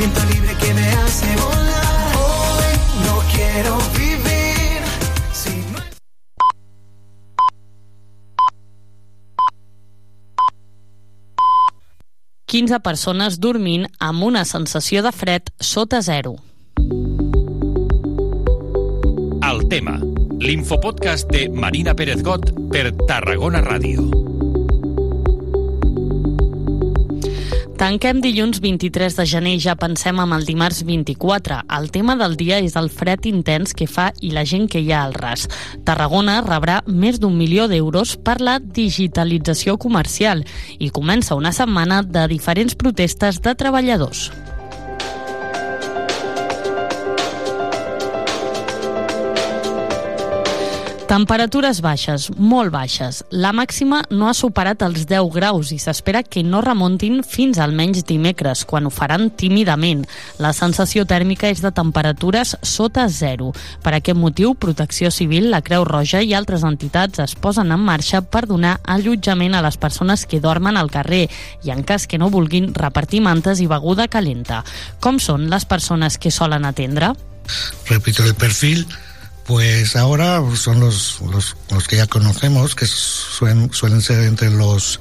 viento libre que me hace volar. Hoy no quiero vivir si no es... 15 persones dormint amb una sensació de fred sota zero. El tema, l'infopodcast de Marina Pérez Got per Tarragona Ràdio. Tanquem dilluns 23 de gener i ja pensem en el dimarts 24. El tema del dia és el fred intens que fa i la gent que hi ha al ras. Tarragona rebrà més d'un milió d'euros per la digitalització comercial i comença una setmana de diferents protestes de treballadors. Temperatures baixes, molt baixes. La màxima no ha superat els 10 graus i s'espera que no remontin fins almenys dimecres, quan ho faran tímidament. La sensació tèrmica és de temperatures sota zero. Per aquest motiu, Protecció Civil, la Creu Roja i altres entitats es posen en marxa per donar allotjament a les persones que dormen al carrer i, en cas que no vulguin, repartir mantes i beguda calenta. Com són les persones que solen atendre? repito el perfil, pues ahora son los, los, los que ya conocemos, que suelen, suelen ser entre los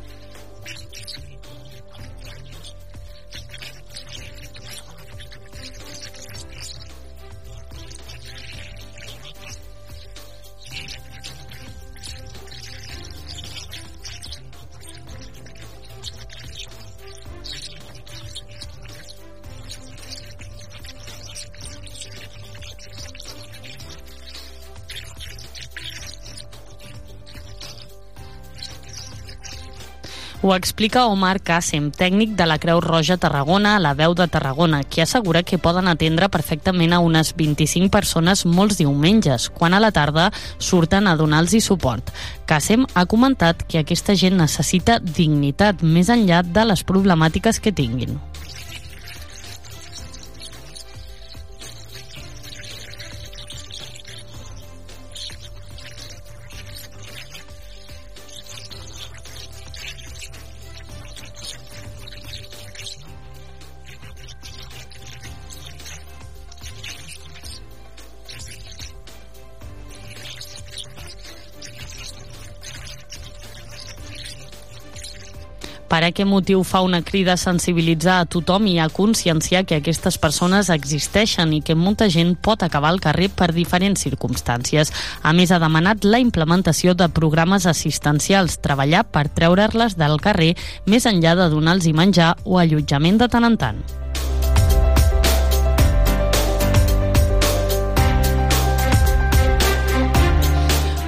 Ho explica Omar Kassem, tècnic de la Creu Roja Tarragona a la veu de Tarragona, qui assegura que poden atendre perfectament a unes 25 persones molts diumenges, quan a la tarda surten a donar-los suport. Kassem ha comentat que aquesta gent necessita dignitat més enllà de les problemàtiques que tinguin. Per aquest motiu fa una crida a sensibilitzar a tothom i a conscienciar que aquestes persones existeixen i que molta gent pot acabar al carrer per diferents circumstàncies. A més, ha demanat la implementació de programes assistencials, treballar per treure-les del carrer més enllà de donar-los menjar o allotjament de tant en tant.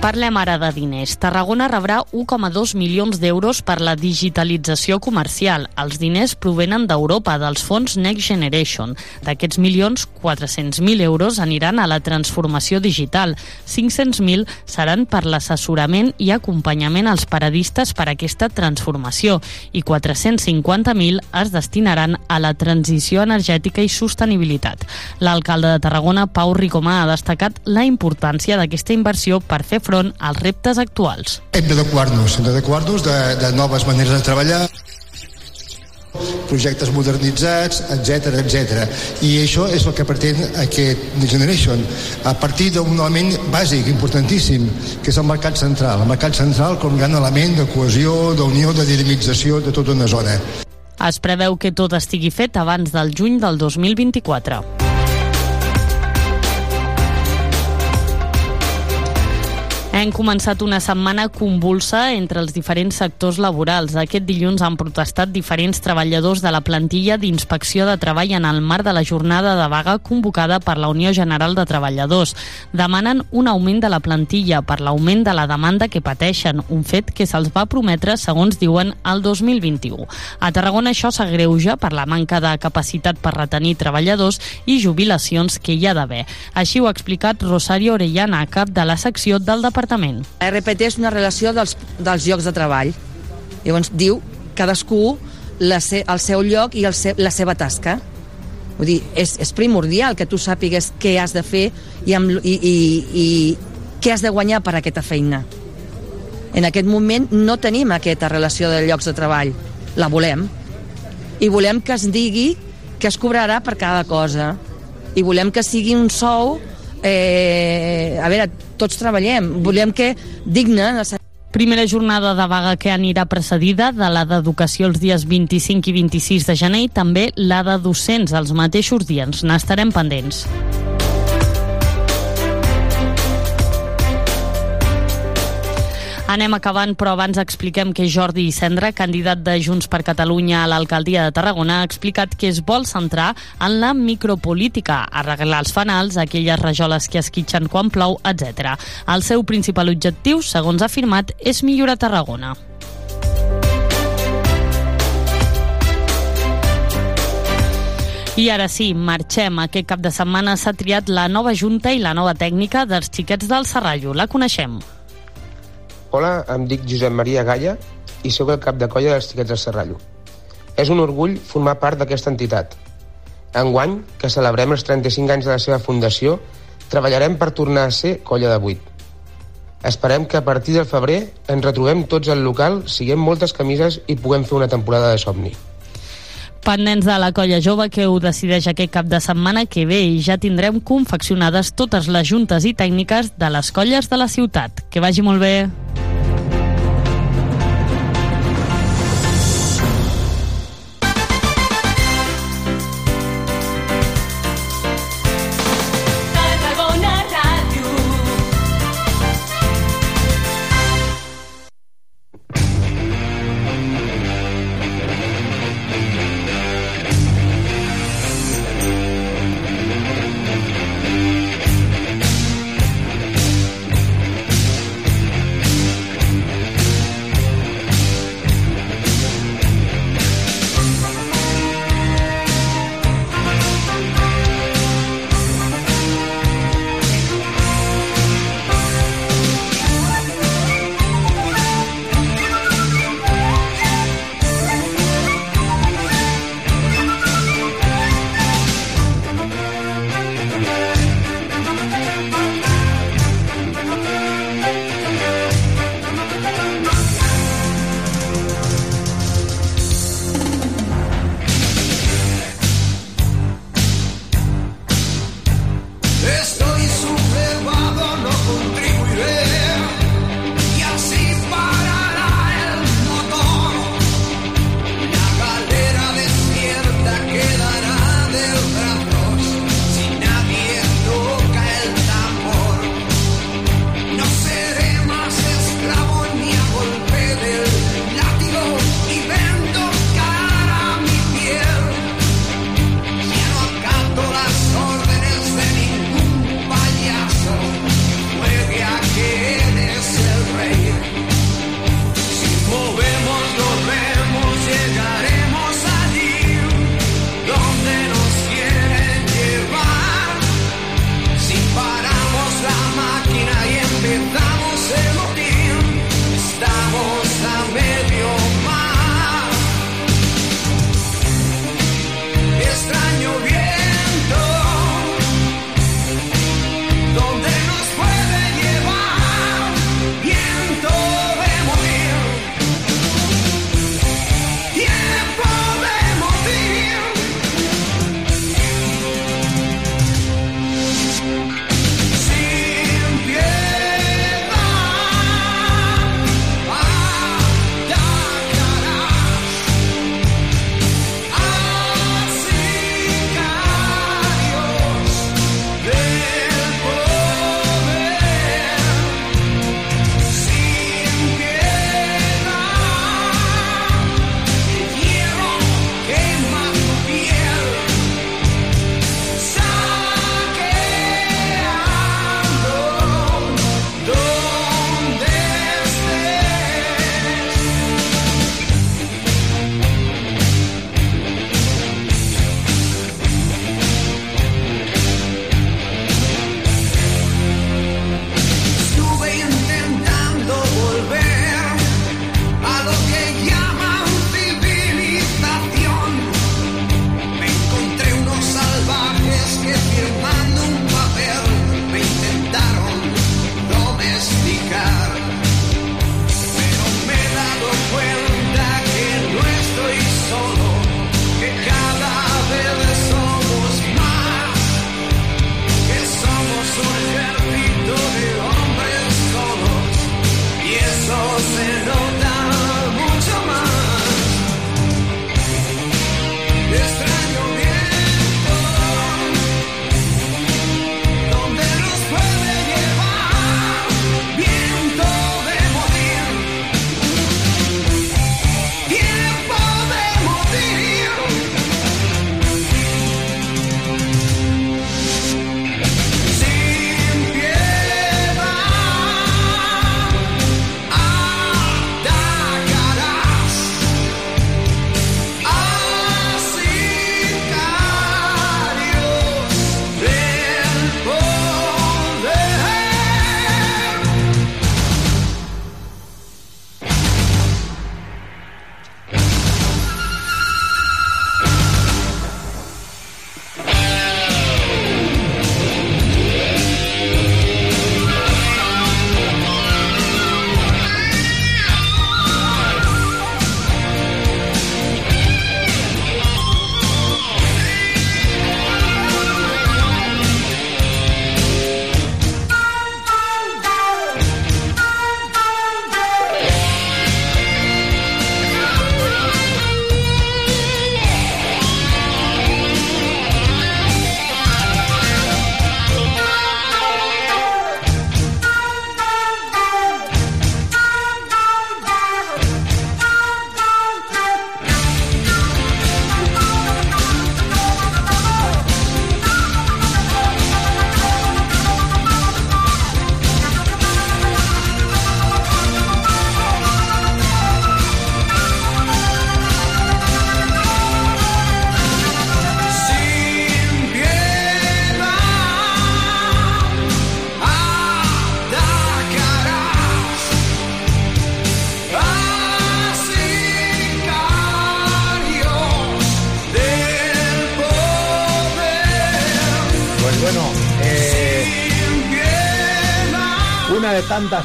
Parlem ara de diners. Tarragona rebrà 1,2 milions d'euros per la digitalització comercial. Els diners provenen d'Europa, dels fons Next Generation. D'aquests milions, 400.000 euros aniran a la transformació digital. 500.000 seran per l'assessorament i acompanyament als paradistes per a aquesta transformació i 450.000 es destinaran a la transició energètica i sostenibilitat. L'alcalde de Tarragona, Pau Ricomà, ha destacat la importància d'aquesta inversió per fer front als reptes actuals. Hem d'adequar-nos, hem d'adequar-nos de, de noves maneres de treballar, projectes modernitzats, etc etc. I això és el que pretén aquest Next Generation, a partir d'un element bàsic, importantíssim, que és el mercat central. El mercat central com gran element de cohesió, d'unió, de dinamització de tota una zona. Es preveu que tot estigui fet abans del juny del 2024. Hem començat una setmana convulsa entre els diferents sectors laborals. Aquest dilluns han protestat diferents treballadors de la plantilla d'inspecció de treball en el marc de la jornada de vaga convocada per la Unió General de Treballadors. Demanen un augment de la plantilla per l'augment de la demanda que pateixen, un fet que se'ls va prometre, segons diuen, al 2021. A Tarragona això s'agreuja per la manca de capacitat per retenir treballadors i jubilacions que hi ha d'haver. Així ho ha explicat Rosario Orellana, cap de la secció del Departament departament. RPT és una relació dels, dels llocs de treball. Llavors diu cadascú la se, el seu lloc i el se, la seva tasca. Vull dir, és, és primordial que tu sàpigues què has de fer i, amb, i, i, i què has de guanyar per aquesta feina. En aquest moment no tenim aquesta relació de llocs de treball. La volem. I volem que es digui que es cobrarà per cada cosa. I volem que sigui un sou... Eh, a veure, tots treballem. Volem que digne... Primera jornada de vaga que anirà precedida de la d'educació els dies 25 i 26 de gener i també la de docents els mateixos dies. N'estarem pendents. Anem acabant, però abans expliquem que Jordi Cendra, candidat de Junts per Catalunya a l'alcaldia de Tarragona, ha explicat que es vol centrar en la micropolítica, arreglar els fanals, aquelles rajoles que esquitxen quan plou, etc. El seu principal objectiu, segons ha afirmat, és millorar Tarragona. I ara sí, marxem. Aquest cap de setmana s'ha triat la nova junta i la nova tècnica dels xiquets del Serrallo. La coneixem. Hola, em dic Josep Maria Galla i sóc el cap de colla dels Xiquets del Serrallo. És un orgull formar part d'aquesta entitat. Enguany, que celebrem els 35 anys de la seva fundació, treballarem per tornar a ser colla de 8. Esperem que a partir del febrer ens retrobem tots al local, siguem moltes camises i puguem fer una temporada de somni. Pendents de la colla jove que ho decideix aquest cap de setmana que ve i ja tindrem confeccionades totes les juntes i tècniques de les colles de la ciutat. Que vagi molt bé!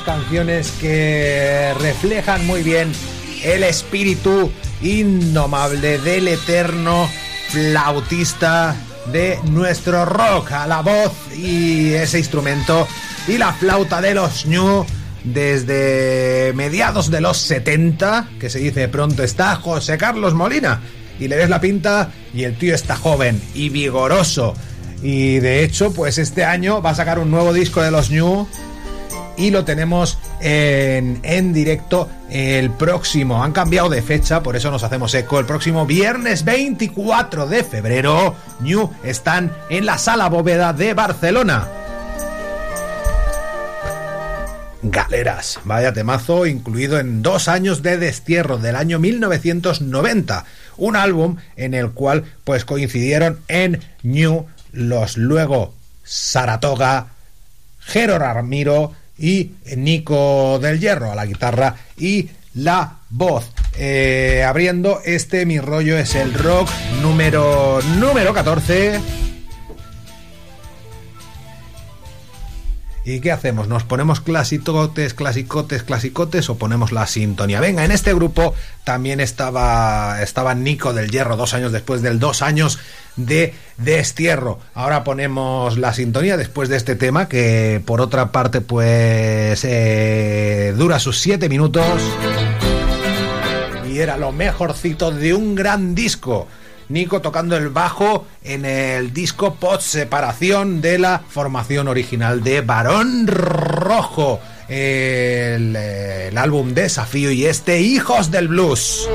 Canciones que reflejan muy bien el espíritu indomable del eterno flautista de nuestro rock, a la voz y ese instrumento y la flauta de los New desde mediados de los 70, que se dice pronto está José Carlos Molina. Y le ves la pinta y el tío está joven y vigoroso. Y de hecho pues este año va a sacar un nuevo disco de los New y lo tenemos en, en, directo el próximo. Han cambiado de fecha, por eso nos hacemos eco. El próximo viernes 24 de febrero, New están en la sala bóveda de Barcelona. Galeras, vaya temazo, incluido en dos años de destierro del año 1990. Un álbum en el cual pues coincidieron en New los luego Saratoga, Jero Ramiro, y Nico del Hierro a la guitarra y la voz. Eh, abriendo este mi rollo es el rock número número 14. ¿Y qué hacemos? ¿Nos ponemos clasicotes, clasicotes, clasicotes o ponemos la sintonía? Venga, en este grupo también estaba, estaba Nico del Hierro dos años después del dos años de destierro. Ahora ponemos la sintonía después de este tema que por otra parte pues eh, dura sus siete minutos y era lo mejorcito de un gran disco. Nico tocando el bajo en el disco post separación de la formación original de Barón Rojo. El, el, álbum Desafío y este Hijos del Blues.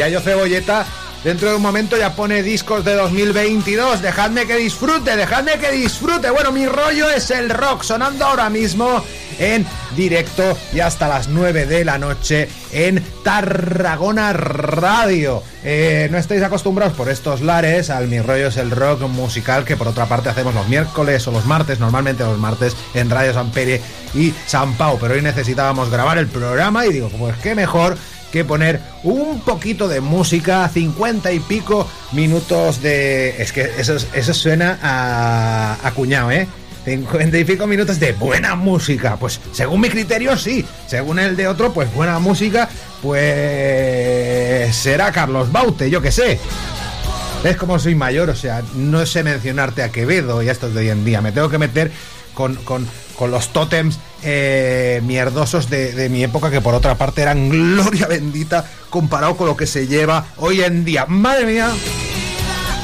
Yayo Cebolleta dentro de un momento ya pone discos de 2022. Dejadme que disfrute, dejadme que disfrute. Bueno, mi rollo es el rock sonando ahora mismo en directo y hasta las 9 de la noche en Tarragona Radio. Eh, no estáis acostumbrados por estos lares al Mi Rollo es el rock musical que por otra parte hacemos los miércoles o los martes, normalmente los martes en Radio San Pere y San Pau, pero hoy necesitábamos grabar el programa y digo, pues qué mejor que poner un poquito de música, 50 y pico minutos de... Es que eso, eso suena a, a cuñado, ¿eh? 50 y pico minutos de buena música. Pues según mi criterio, sí. Según el de otro, pues buena música, pues será Carlos Baute, yo que sé. ¿Ves cómo soy mayor? O sea, no sé mencionarte a Quevedo y a estos de hoy en día. Me tengo que meter con, con, con los tótems eh, mierdosos de, de mi época, que por otra parte eran gloria bendita comparado con lo que se lleva hoy en día. Madre mía.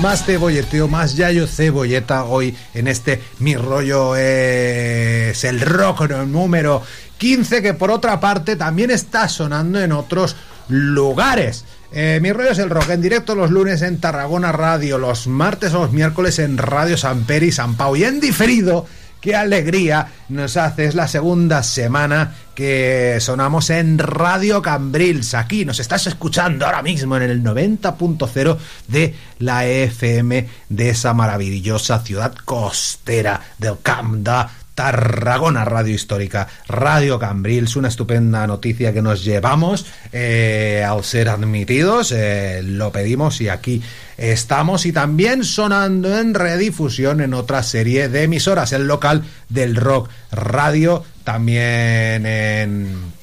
Más cebolleteo, más yayo cebolleta hoy en este Mi Rollo es el rock número 15 que por otra parte también está sonando en otros lugares. Eh, mi rollo es el rock en directo los lunes en Tarragona Radio, los martes o los miércoles en Radio San Peri San Pau y en diferido qué alegría nos hace. Es la segunda semana que sonamos en Radio Cambrils. Aquí nos estás escuchando ahora mismo en el 90.0 de la FM de esa maravillosa ciudad costera del Camp de Tarragona Radio Histórica, Radio Cambrils, una estupenda noticia que nos llevamos eh, al ser admitidos, eh, lo pedimos y aquí estamos. Y también sonando en redifusión en otra serie de emisoras, el local del Rock. Radio, también en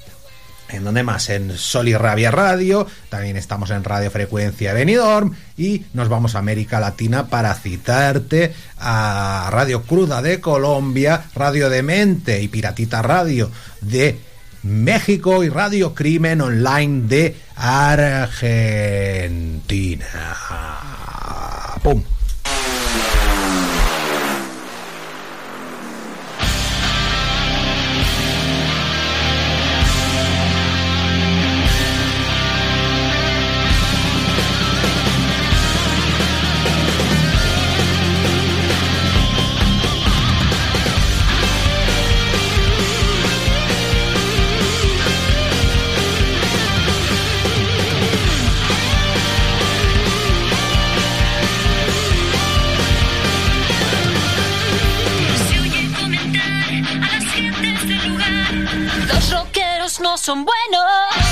¿En dónde más? En Sol y Rabia Radio, también estamos en Radio Frecuencia Benidorm y nos vamos a América Latina para citarte a Radio Cruda de Colombia, Radio Demente y Piratita Radio de México y Radio Crimen Online de Argentina. ¡Pum! Son buenos.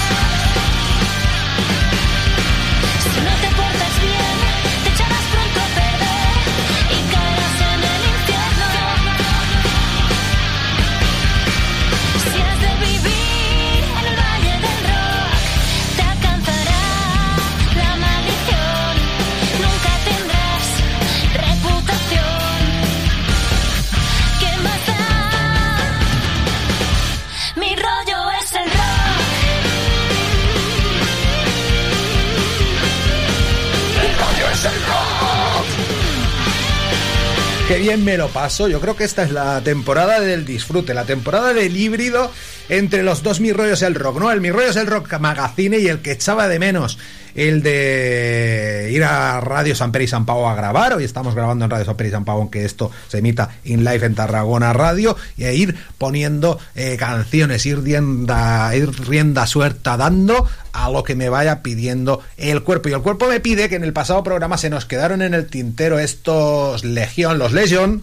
Qué bien me lo paso. Yo creo que esta es la temporada del disfrute, la temporada del híbrido entre los dos Mi Rollos el Rock, ¿no? El Mi Rollos el Rock Magazine y el que echaba de menos el de ir a Radio San Pere y San Pau a grabar. Hoy estamos grabando en Radio San Pere y San Pau, aunque esto se emita in live en Tarragona Radio, a ir poniendo eh, canciones, ir rienda, ir rienda suelta dando a lo que me vaya pidiendo el cuerpo. Y el cuerpo me pide que en el pasado programa se nos quedaron en el tintero estos Legión, los Legion,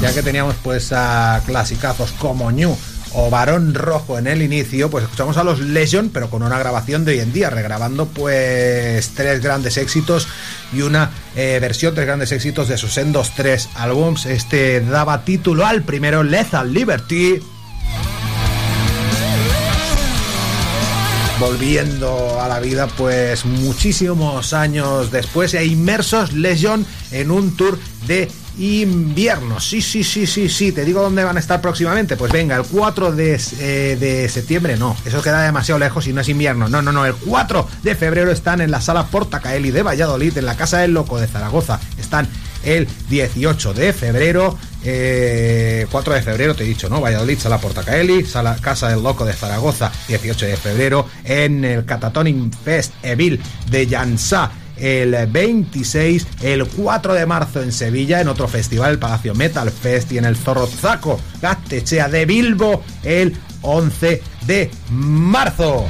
ya que teníamos pues a clasicazos como New o Varón Rojo en el inicio, pues escuchamos a los Legion, pero con una grabación de hoy en día, regrabando pues tres grandes éxitos y una eh, versión, tres grandes éxitos de sus sendos tres álbums. Este daba título al primero, Lethal Liberty. volviendo a la vida pues muchísimos años después e inmersos Legion en un tour de invierno. Sí, sí, sí, sí, sí. Te digo dónde van a estar próximamente. Pues venga, el 4 de, eh, de septiembre no. Eso queda demasiado lejos y no es invierno. No, no, no. El 4 de febrero están en la sala Portacaeli de Valladolid, en la Casa del Loco de Zaragoza. Están el 18 de febrero. eh, 4 de febrero, te he dicho, ¿no? Valladolid, Sala Portacaeli, Sala Casa del Loco de Zaragoza, 18 de febrero, en el Catatoning Fest Evil de Jansá, el 26, el 4 de marzo en Sevilla, en otro festival, el Palacio Metal Fest, y en el Zorrozaco Gastechea de Bilbo, el 11 de marzo.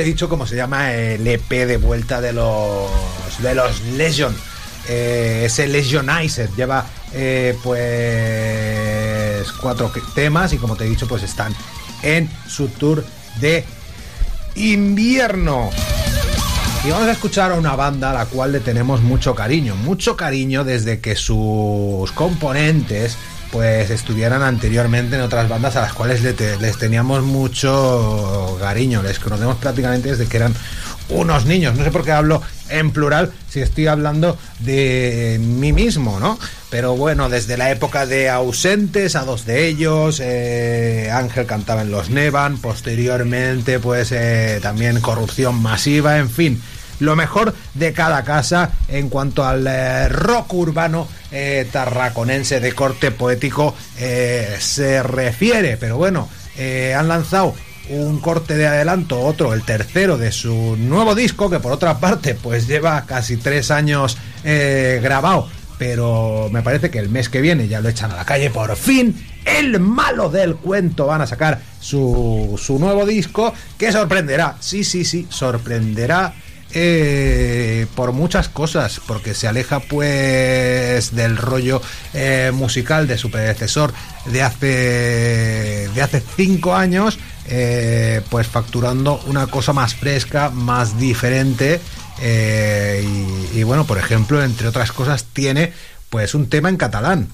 He dicho cómo se llama el EP de vuelta de los de los Legion. Eh, ese Legionizer lleva eh, pues cuatro temas y como te he dicho pues están en su tour de invierno. Y vamos a escuchar a una banda a la cual le tenemos mucho cariño, mucho cariño desde que sus componentes pues estuvieran anteriormente en otras bandas a las cuales les teníamos mucho cariño, les conocemos prácticamente desde que eran unos niños, no sé por qué hablo en plural si estoy hablando de mí mismo, ¿no? Pero bueno, desde la época de ausentes a dos de ellos, eh, Ángel cantaba en los Nevan, posteriormente pues eh, también corrupción masiva, en fin, lo mejor de cada casa en cuanto al eh, rock urbano eh, tarraconense de corte poético eh, se refiere. Pero bueno, han lanzado un corte de adelanto, otro, el tercero de su nuevo disco, que por otra parte pues lleva casi tres años grabado. Pero me parece que el mes que viene ya lo echan a la calle por fin el malo del cuento. Van a sacar su, su, nuevo disco que sorprenderá. Sí, sí, sí, sorprenderá eh, por muchas cosas, porque se aleja pues del rollo eh, musical de su predecesor de hace, de hace cinco años, eh, pues facturando una cosa más fresca, más diferente. Y, y bueno, por ejemplo, entre otras cosas, tiene pues un tema en catalán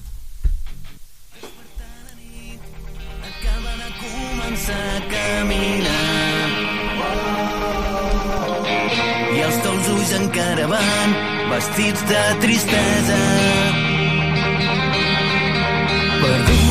aquesta tristesa. Perdut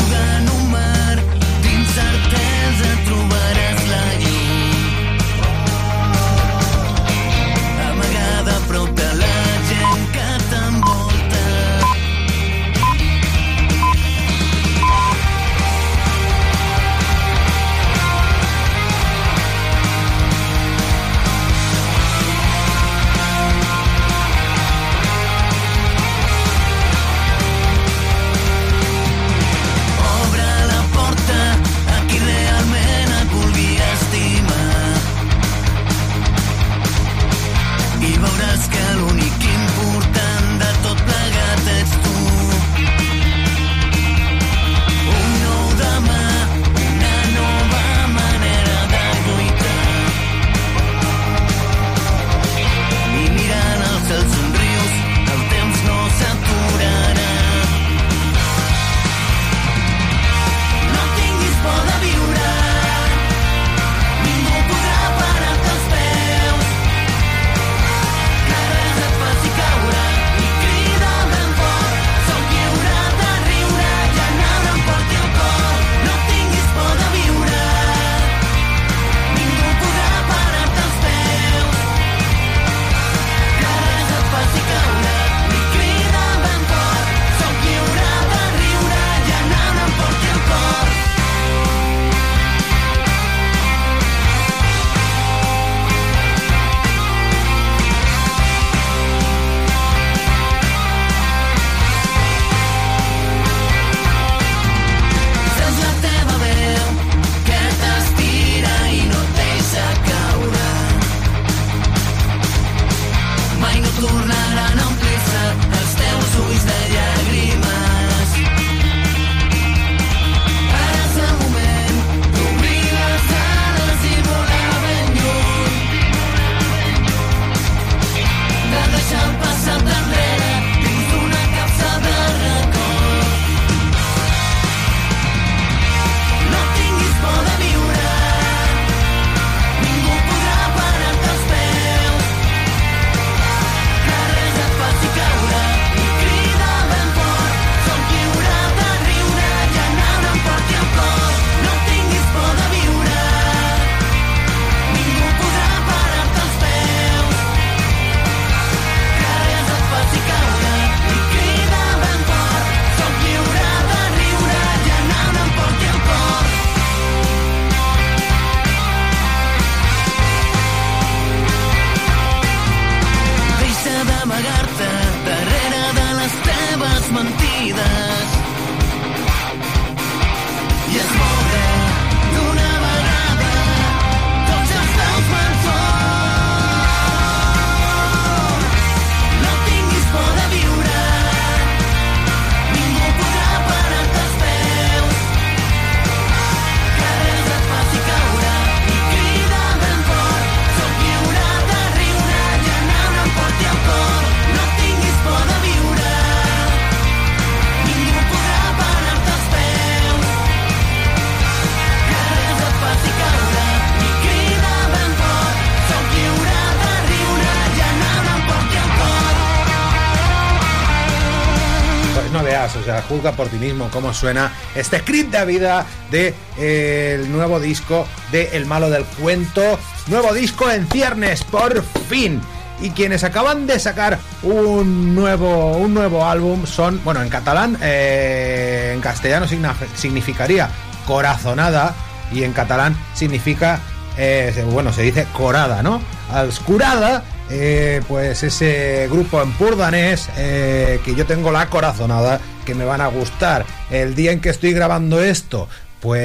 por ti mismo, como suena este script de vida de eh, el nuevo disco de El malo del cuento, nuevo disco en ciernes por fin. Y quienes acaban de sacar un nuevo, un nuevo álbum son, bueno, en catalán, eh, en castellano significaría corazonada y en catalán significa, eh, bueno, se dice corada, ¿no? Oscurada eh, pues ese grupo en purdanés que yo tengo la corazonada que me van a gustar. El día en que estoy grabando esto, pues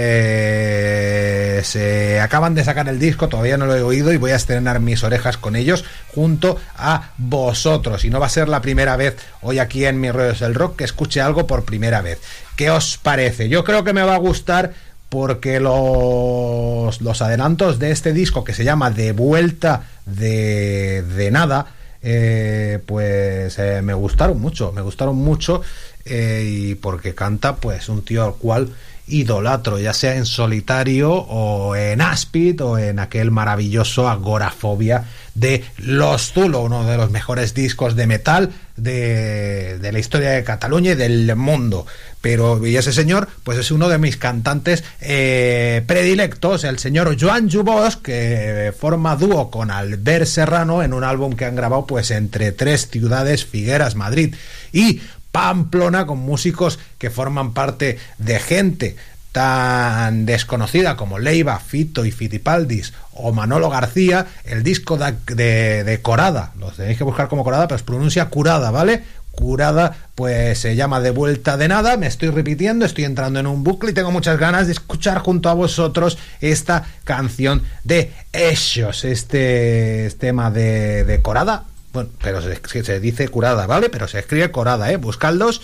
eh, acaban de sacar el disco, todavía no lo he oído y voy a estrenar mis orejas con ellos junto a vosotros. Y no va a ser la primera vez hoy aquí en Mi Rollos del Rock que escuche algo por primera vez. ¿Qué os parece? Yo creo que me va a gustar porque los, los adelantos de este disco que se llama De Vuelta de, de Nada, eh, pues eh, me gustaron mucho, me gustaron mucho eh, y porque canta pues un tío al cual idolatro, ya sea en solitario o en Aspid o en aquel maravilloso Agorafobia de Los Zulo, uno de los mejores discos de metal de, de la historia de Cataluña y del mundo. Pero y ese señor, pues es uno de mis cantantes eh, predilectos, el señor Joan Jubós, que forma dúo con Albert Serrano en un álbum que han grabado pues entre tres ciudades, Figueras, Madrid y Pamplona con músicos que forman parte de gente tan desconocida como Leiva, Fito y Fitipaldis o Manolo García, el disco de, de, Corada, lo tenéis que buscar como Corada, pero se pronuncia Curada, ¿vale? Curada, pues se llama De Vuelta de Nada, me estoy repitiendo, estoy entrando en un bucle y tengo muchas ganas de escuchar junto a vosotros esta canción de ellos, este, tema de, de Corada, bueno, pero se, se, dice curada, ¿vale? Pero se escribe corada, ¿eh? Buscadlos.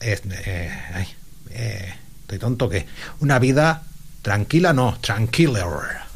Eh, eh, estoy tonto que. Una vida tranquila, no, tranquila.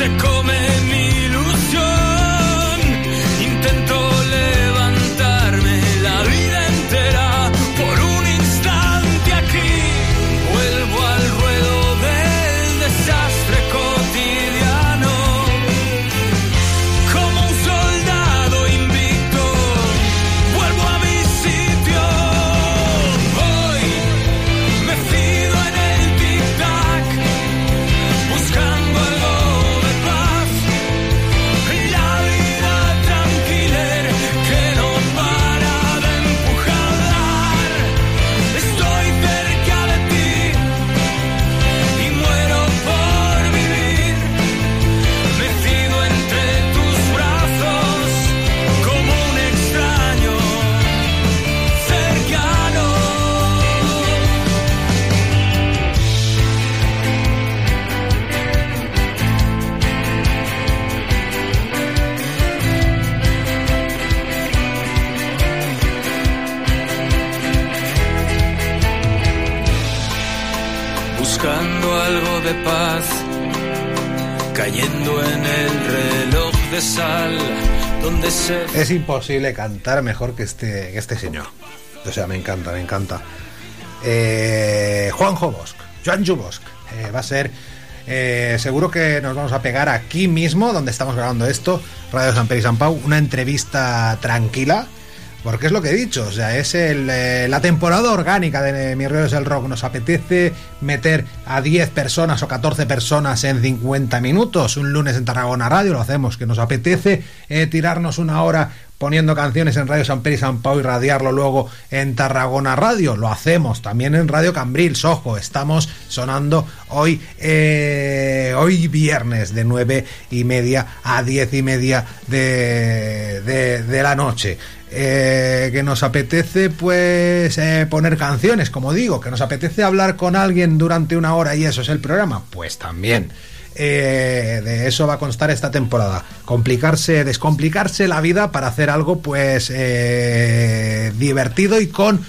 Se come mi Es imposible cantar mejor que este, que este señor. O sea, me encanta, me encanta. Eh, Juanjo Bosch, Joanju Bosch, eh, va a ser. eh, seguro que nos vamos a pegar aquí mismo, donde estamos grabando esto, Radio San Pedro y San Pau, una entrevista tranquila. Porque es lo que he dicho, o sea, es el, eh, la temporada orgánica de Mi Río es Rock. Nos apetece meter a 10 personas o 14 personas en 50 minutos. Un lunes en Tarragona Radio lo hacemos, que nos apetece eh, tirarnos una hora poniendo canciones en Radio San Pedro y San Pau y radiarlo luego en Tarragona Radio. Lo hacemos también en Radio Cambril, Ojo, estamos sonando hoy, eh, hoy viernes de 9 y media a 10 y media de, de la noche. Eh, que nos apetece pues eh, poner canciones, como digo, que nos apetece hablar con alguien durante una hora y eso es el programa, pues también. Eh, de eso va a constar esta temporada. Complicarse, descomplicarse la vida para hacer algo pues eh, divertido y con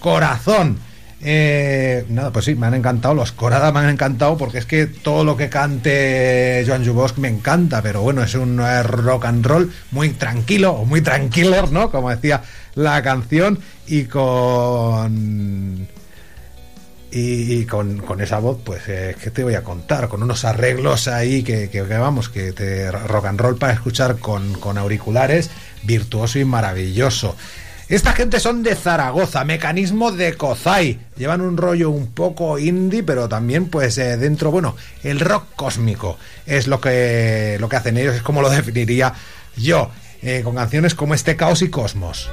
corazón. Eh, nada, pues sí, me han encantado los coradas, me han encantado porque es que todo lo que cante Joan Jubosc me encanta, pero bueno, es un eh, rock and roll muy tranquilo o muy tranquiller, ¿no? Como decía la canción y con y, con, con esa voz, pues, eh, ¿qué te voy a contar? Con unos arreglos ahí que vamos, que te rock and roll para escuchar con, con auriculares, virtuoso y maravilloso. Esta gente son de Zaragoza, mecanismo de Kozai. Llevan un rollo un poco indie, pero también, pues, eh, dentro, bueno, el rock cósmico es lo que, lo que hacen ellos, es como lo definiría yo, eh, con canciones como este Caos y Cosmos.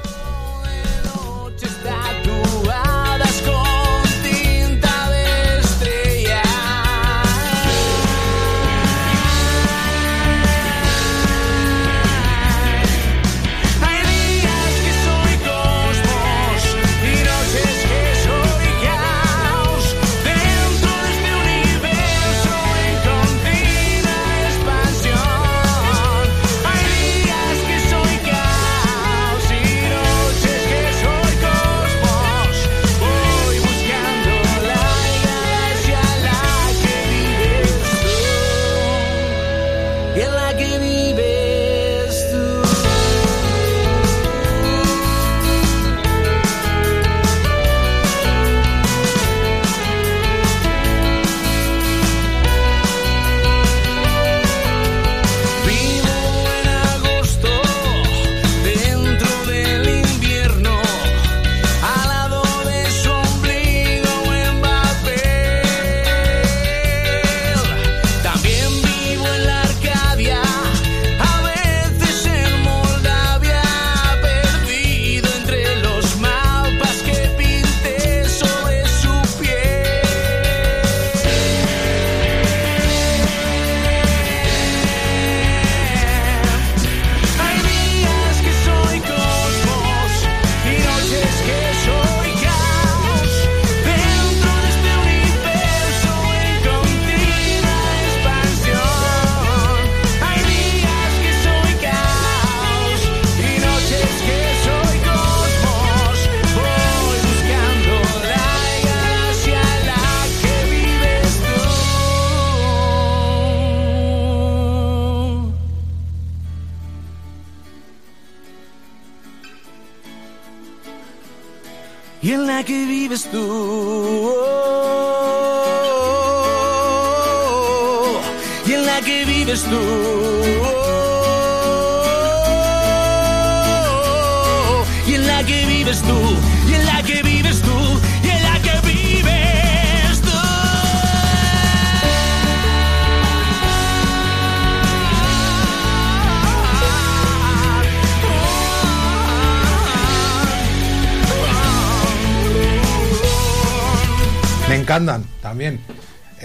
Encantan también.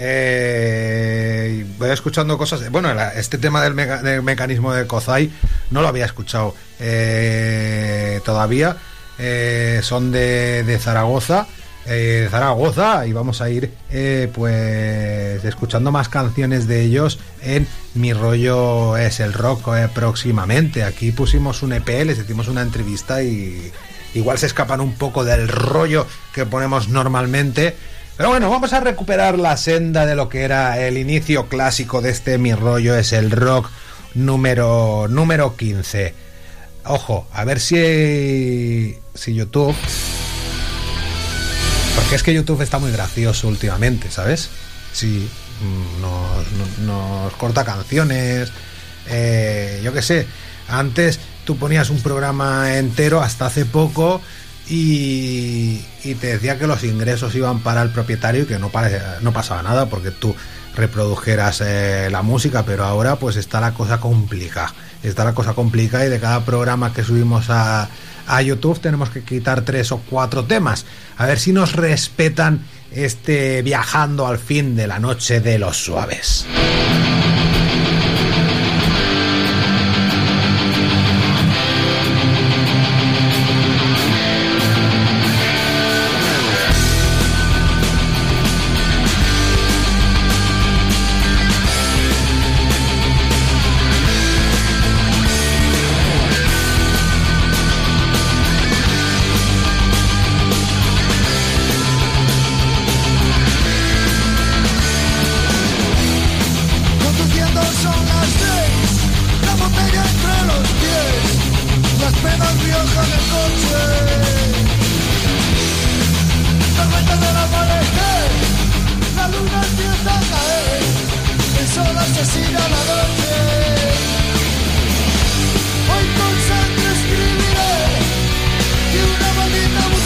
Eh, voy escuchando cosas. Bueno, este tema del, del mecanismo de Kozai no lo había escuchado eh, todavía. Eh, son de, de Zaragoza. eh, Zaragoza y vamos a ir pues escuchando más canciones de ellos en Mi rollo es el rock próximamente. Aquí pusimos un EP, les hicimos una entrevista y igual se escapan un poco del rollo que ponemos normalmente. Pero bueno, vamos a recuperar la senda de lo que era el inicio clásico de este Mi rollo es el rock número, número 15. Ojo, a ver si, si YouTube... Porque es que YouTube está muy gracioso últimamente, ¿sabes? Sí, mm, nos, corta canciones, eh, yo qué sé. Antes tú ponías un programa entero hasta hace poco y, te decía que los ingresos iban para el propietario y que no pasaba nada porque tú reprodujeras eh, la música, pero ahora pues está la cosa complicada. Está la cosa complicada y de cada programa que subimos a, a YouTube tenemos que quitar tres o cuatro temas. A ver si nos respetan este viajando al fin de la noche de los suaves. Son las seis, la botella entre los pies, las penas viajan en coche. Tormenta del amanecer, la luna empieza a caer, el sol asesina la noche. Hoy con sangre escribiré que una maldita mujer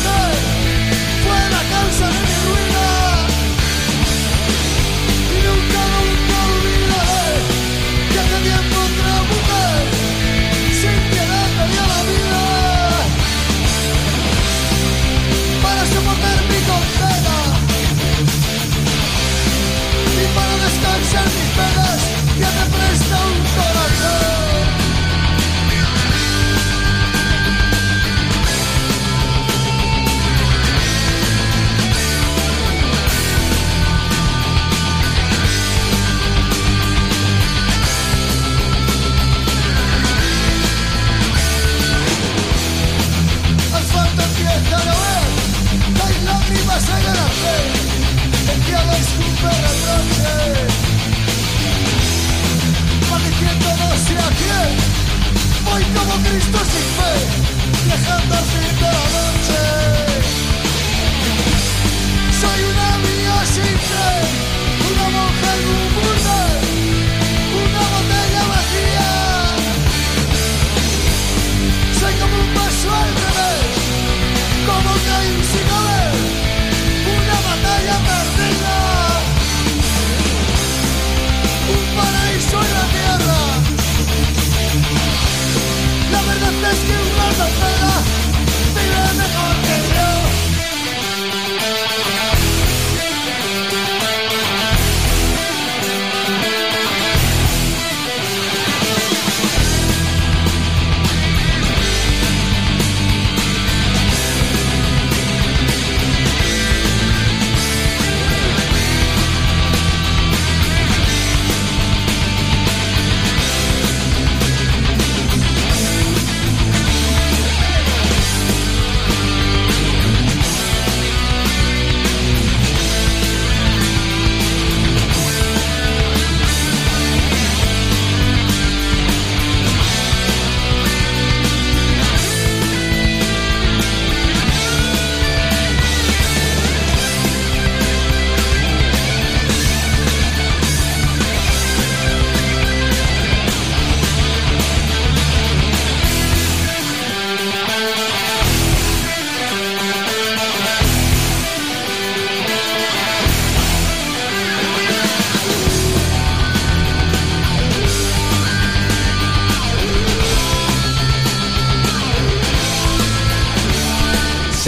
Cristo sin fe, viajando al fin de la noche. Soy una vía sin tren, una monja en un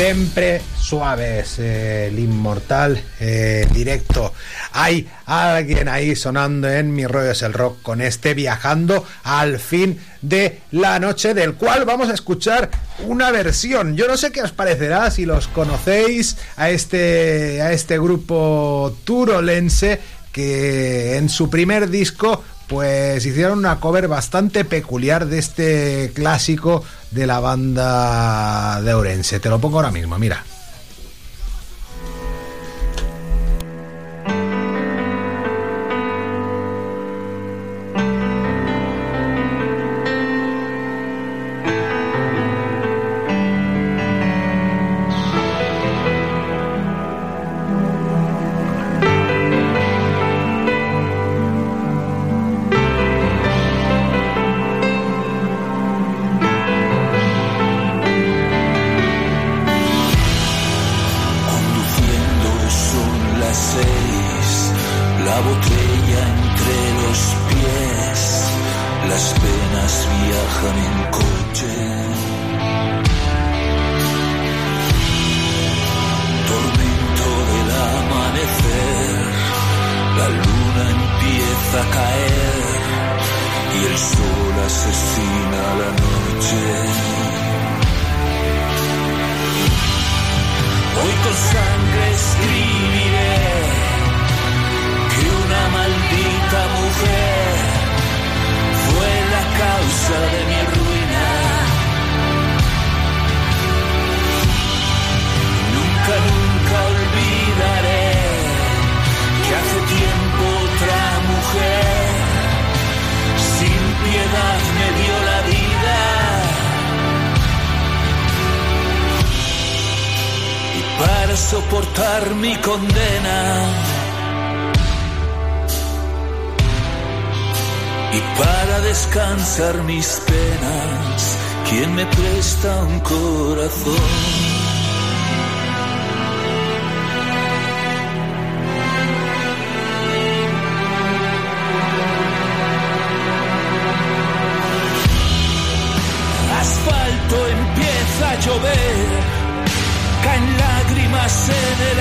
Siempre suaves, el inmortal eh, directo. Hay alguien ahí sonando en Mi rollo el rock con este viajando al fin de la noche, del cual vamos a escuchar una versión. Yo no sé qué os parecerá si los conocéis a este, a este grupo turolense que en su primer disco pues hicieron una cover bastante peculiar de este clásico de la banda de Orense. Te lo pongo ahora mismo, mira.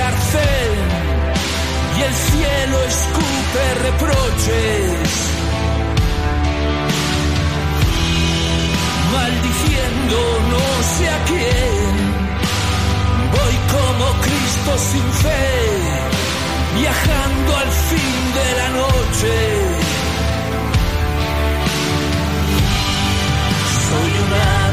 En el arcén y el cielo escupe reproches. maldiciendo no sé a quién. Voy como Cristo sin fe, viajando al fin de la noche. Soy una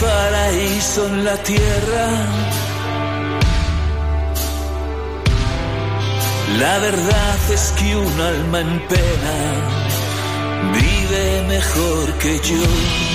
paraíso en la tierra. La verdad es que un alma en pena vive mejor que yo.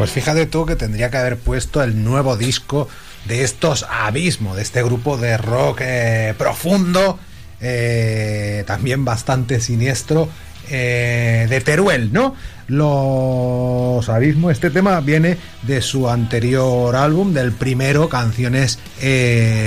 Pues fíjate tú que tendría que haber puesto el nuevo disco de estos Abismo, de este grupo de rock eh, profundo, eh, también bastante siniestro, eh, de Teruel, ¿no? Los Abismo, este tema viene de su anterior álbum, del primero, Canciones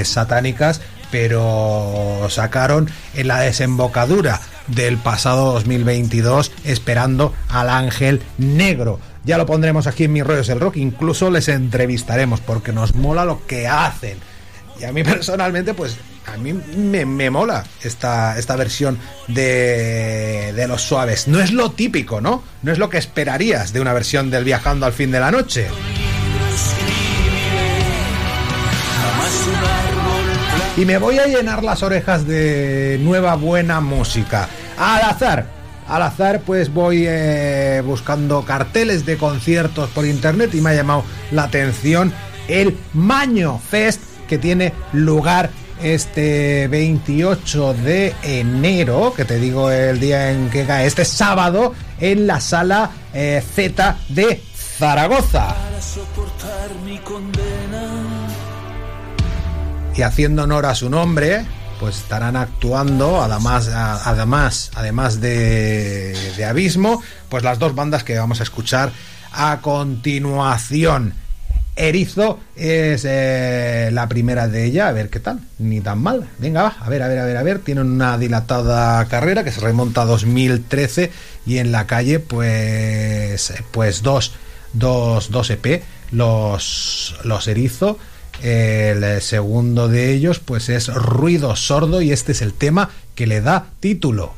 Satánicas, pero sacaron en la desembocadura del pasado 2022 esperando al ángel negro. Ya lo pondremos aquí en mis rollos del rock, incluso les entrevistaremos porque nos mola lo que hacen. Y a mí personalmente, pues a mí me, me mola esta, esta versión de, de los suaves. No es lo típico, ¿no? No es lo que esperarías de una versión del viajando al fin de la noche. Y me voy a llenar las orejas de nueva buena música. Al azar, al azar pues voy eh, buscando carteles de conciertos por internet y me ha llamado la atención el Maño Fest que tiene lugar este 28 de enero, que te digo el día en que cae, este sábado, en la sala eh, Z de Zaragoza. Para soportar mi condena. y haciendo honor a su nombre, pues estarán actuando, además, además, además de, de Abismo, pues las dos bandas que vamos a escuchar a continuación. Erizo es eh, la primera de ella, a ver qué tal, ni tan mal. Venga, va, a ver, a ver, a ver, a ver. Tienen una dilatada carrera que se remonta a 2013 y en la calle, pues, pues dos, dos, dos EP, los, los Erizo. El segundo de ellos, pues es Ruido Sordo y este es el tema que le da título.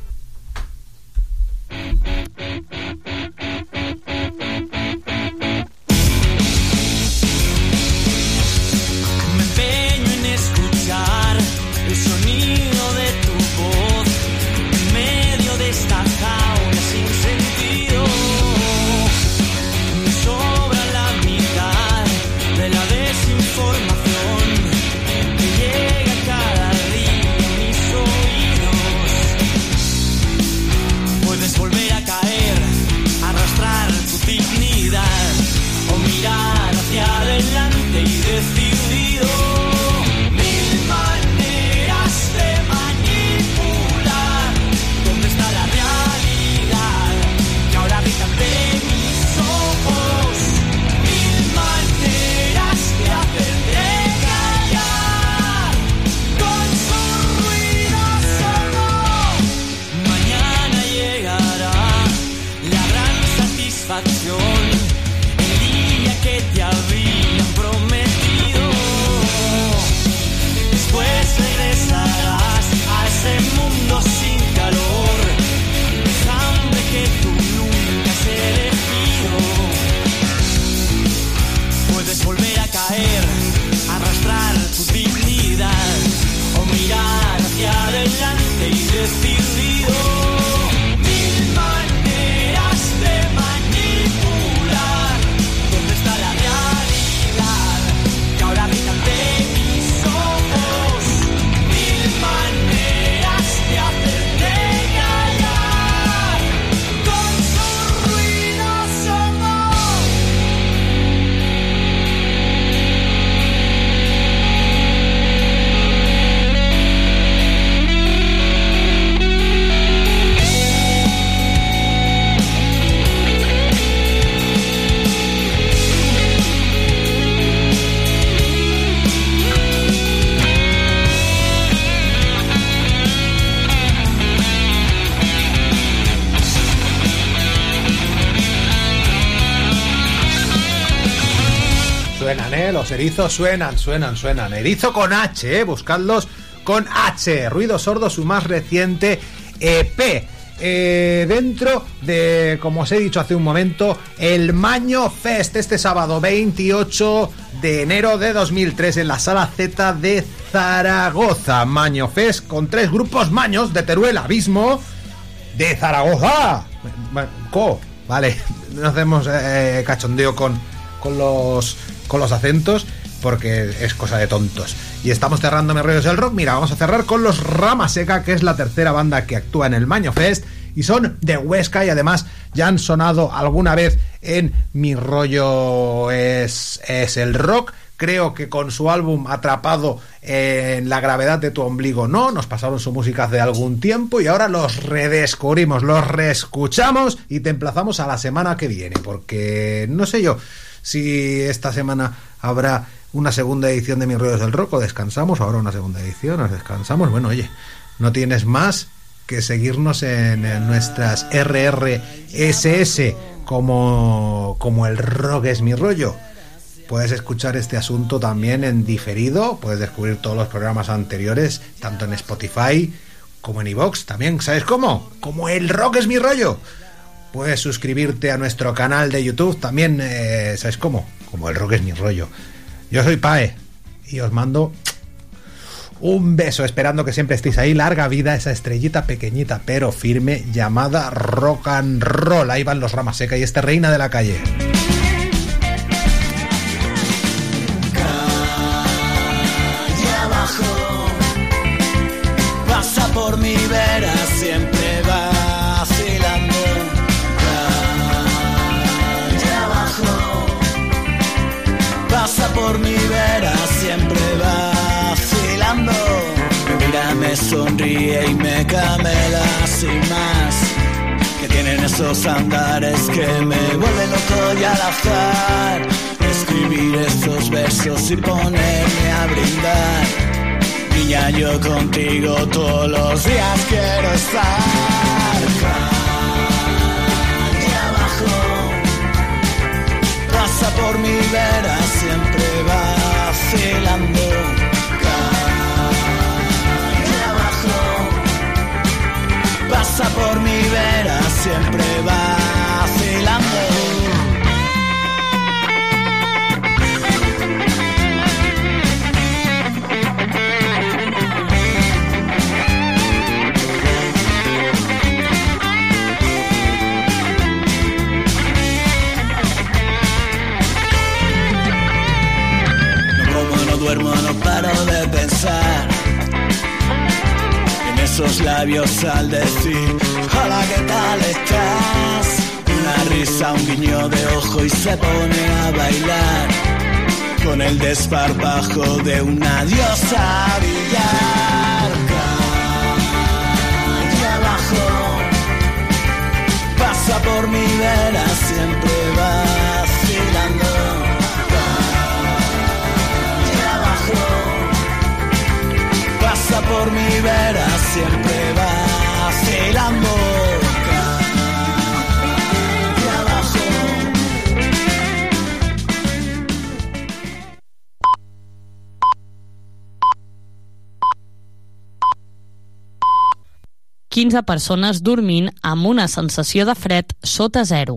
Erizos suenan, suenan, suenan. Erizo con H, ¿eh? Buscadlos con H. Ruido Sordo, su más reciente EP. Eh, dentro de, como os he dicho hace un momento, el Maño Fest este sábado 28 de enero de 2003 en la sala Z de Zaragoza. Maño Fest con tres grupos maños de Teruel Abismo de Zaragoza. Co, vale, no hacemos eh, cachondeo con, con, los, con los acentos porque es cosa de tontos. Y estamos cerrando Rollos del Rock. Mira, vamos a cerrar con los Rama Seca, que es la tercera banda que actúa en el Maño Fest. Y son de Huesca y además ya han sonado alguna vez en Mi Rollo es, es el Rock. Creo que con su álbum Atrapado en la gravedad de tu ombligo no, nos pasaron su música hace algún tiempo y ahora los redescubrimos, los reescuchamos y te emplazamos a la semana que viene, porque no sé yo si esta semana habrá una segunda edición de Mis Ruedos del Rock o descansamos, ahora una segunda edición, nos descansamos, bueno, oye, no tienes más que seguirnos en, nuestras RRSS como, como el rock es mi rollo. Puedes escuchar este asunto también en diferido, puedes descubrir todos los programas anteriores, tanto en Spotify como en iVoox. También, ¿sabes cómo? Como el rock es mi rollo. Puedes suscribirte a nuestro canal de YouTube, también, eh, ¿sabes cómo? Como el rock es mi rollo. Yo soy Pae y os mando un beso, esperando que siempre estéis ahí. Larga vida esa estrellita pequeñita pero firme llamada rock and roll. Ahí van los ramas seca y este reina de la calle. Calle y me camela sin más que tienen esos andares que me vuelven loco y al azar. Escribir estos versos y ponerme a brindar. Niña yo contigo todos los días quiero estar. Calle abajo. Pasa por mi vera siempre vacilando pasa por mi vera siempre vacilando. Como, no duermo, no paro de pensar en esos labios al decir Hola, ¿qué tal estás? Una risa, un guiño de ojo y se pone a bailar con el desparpajo de una diosa billar. Calle abajo pasa por mi vera siempre vacilando. Por mi vera siempre vacilando. Calle abajo. Quinze persones dormint amb una sensació de fred sota zero.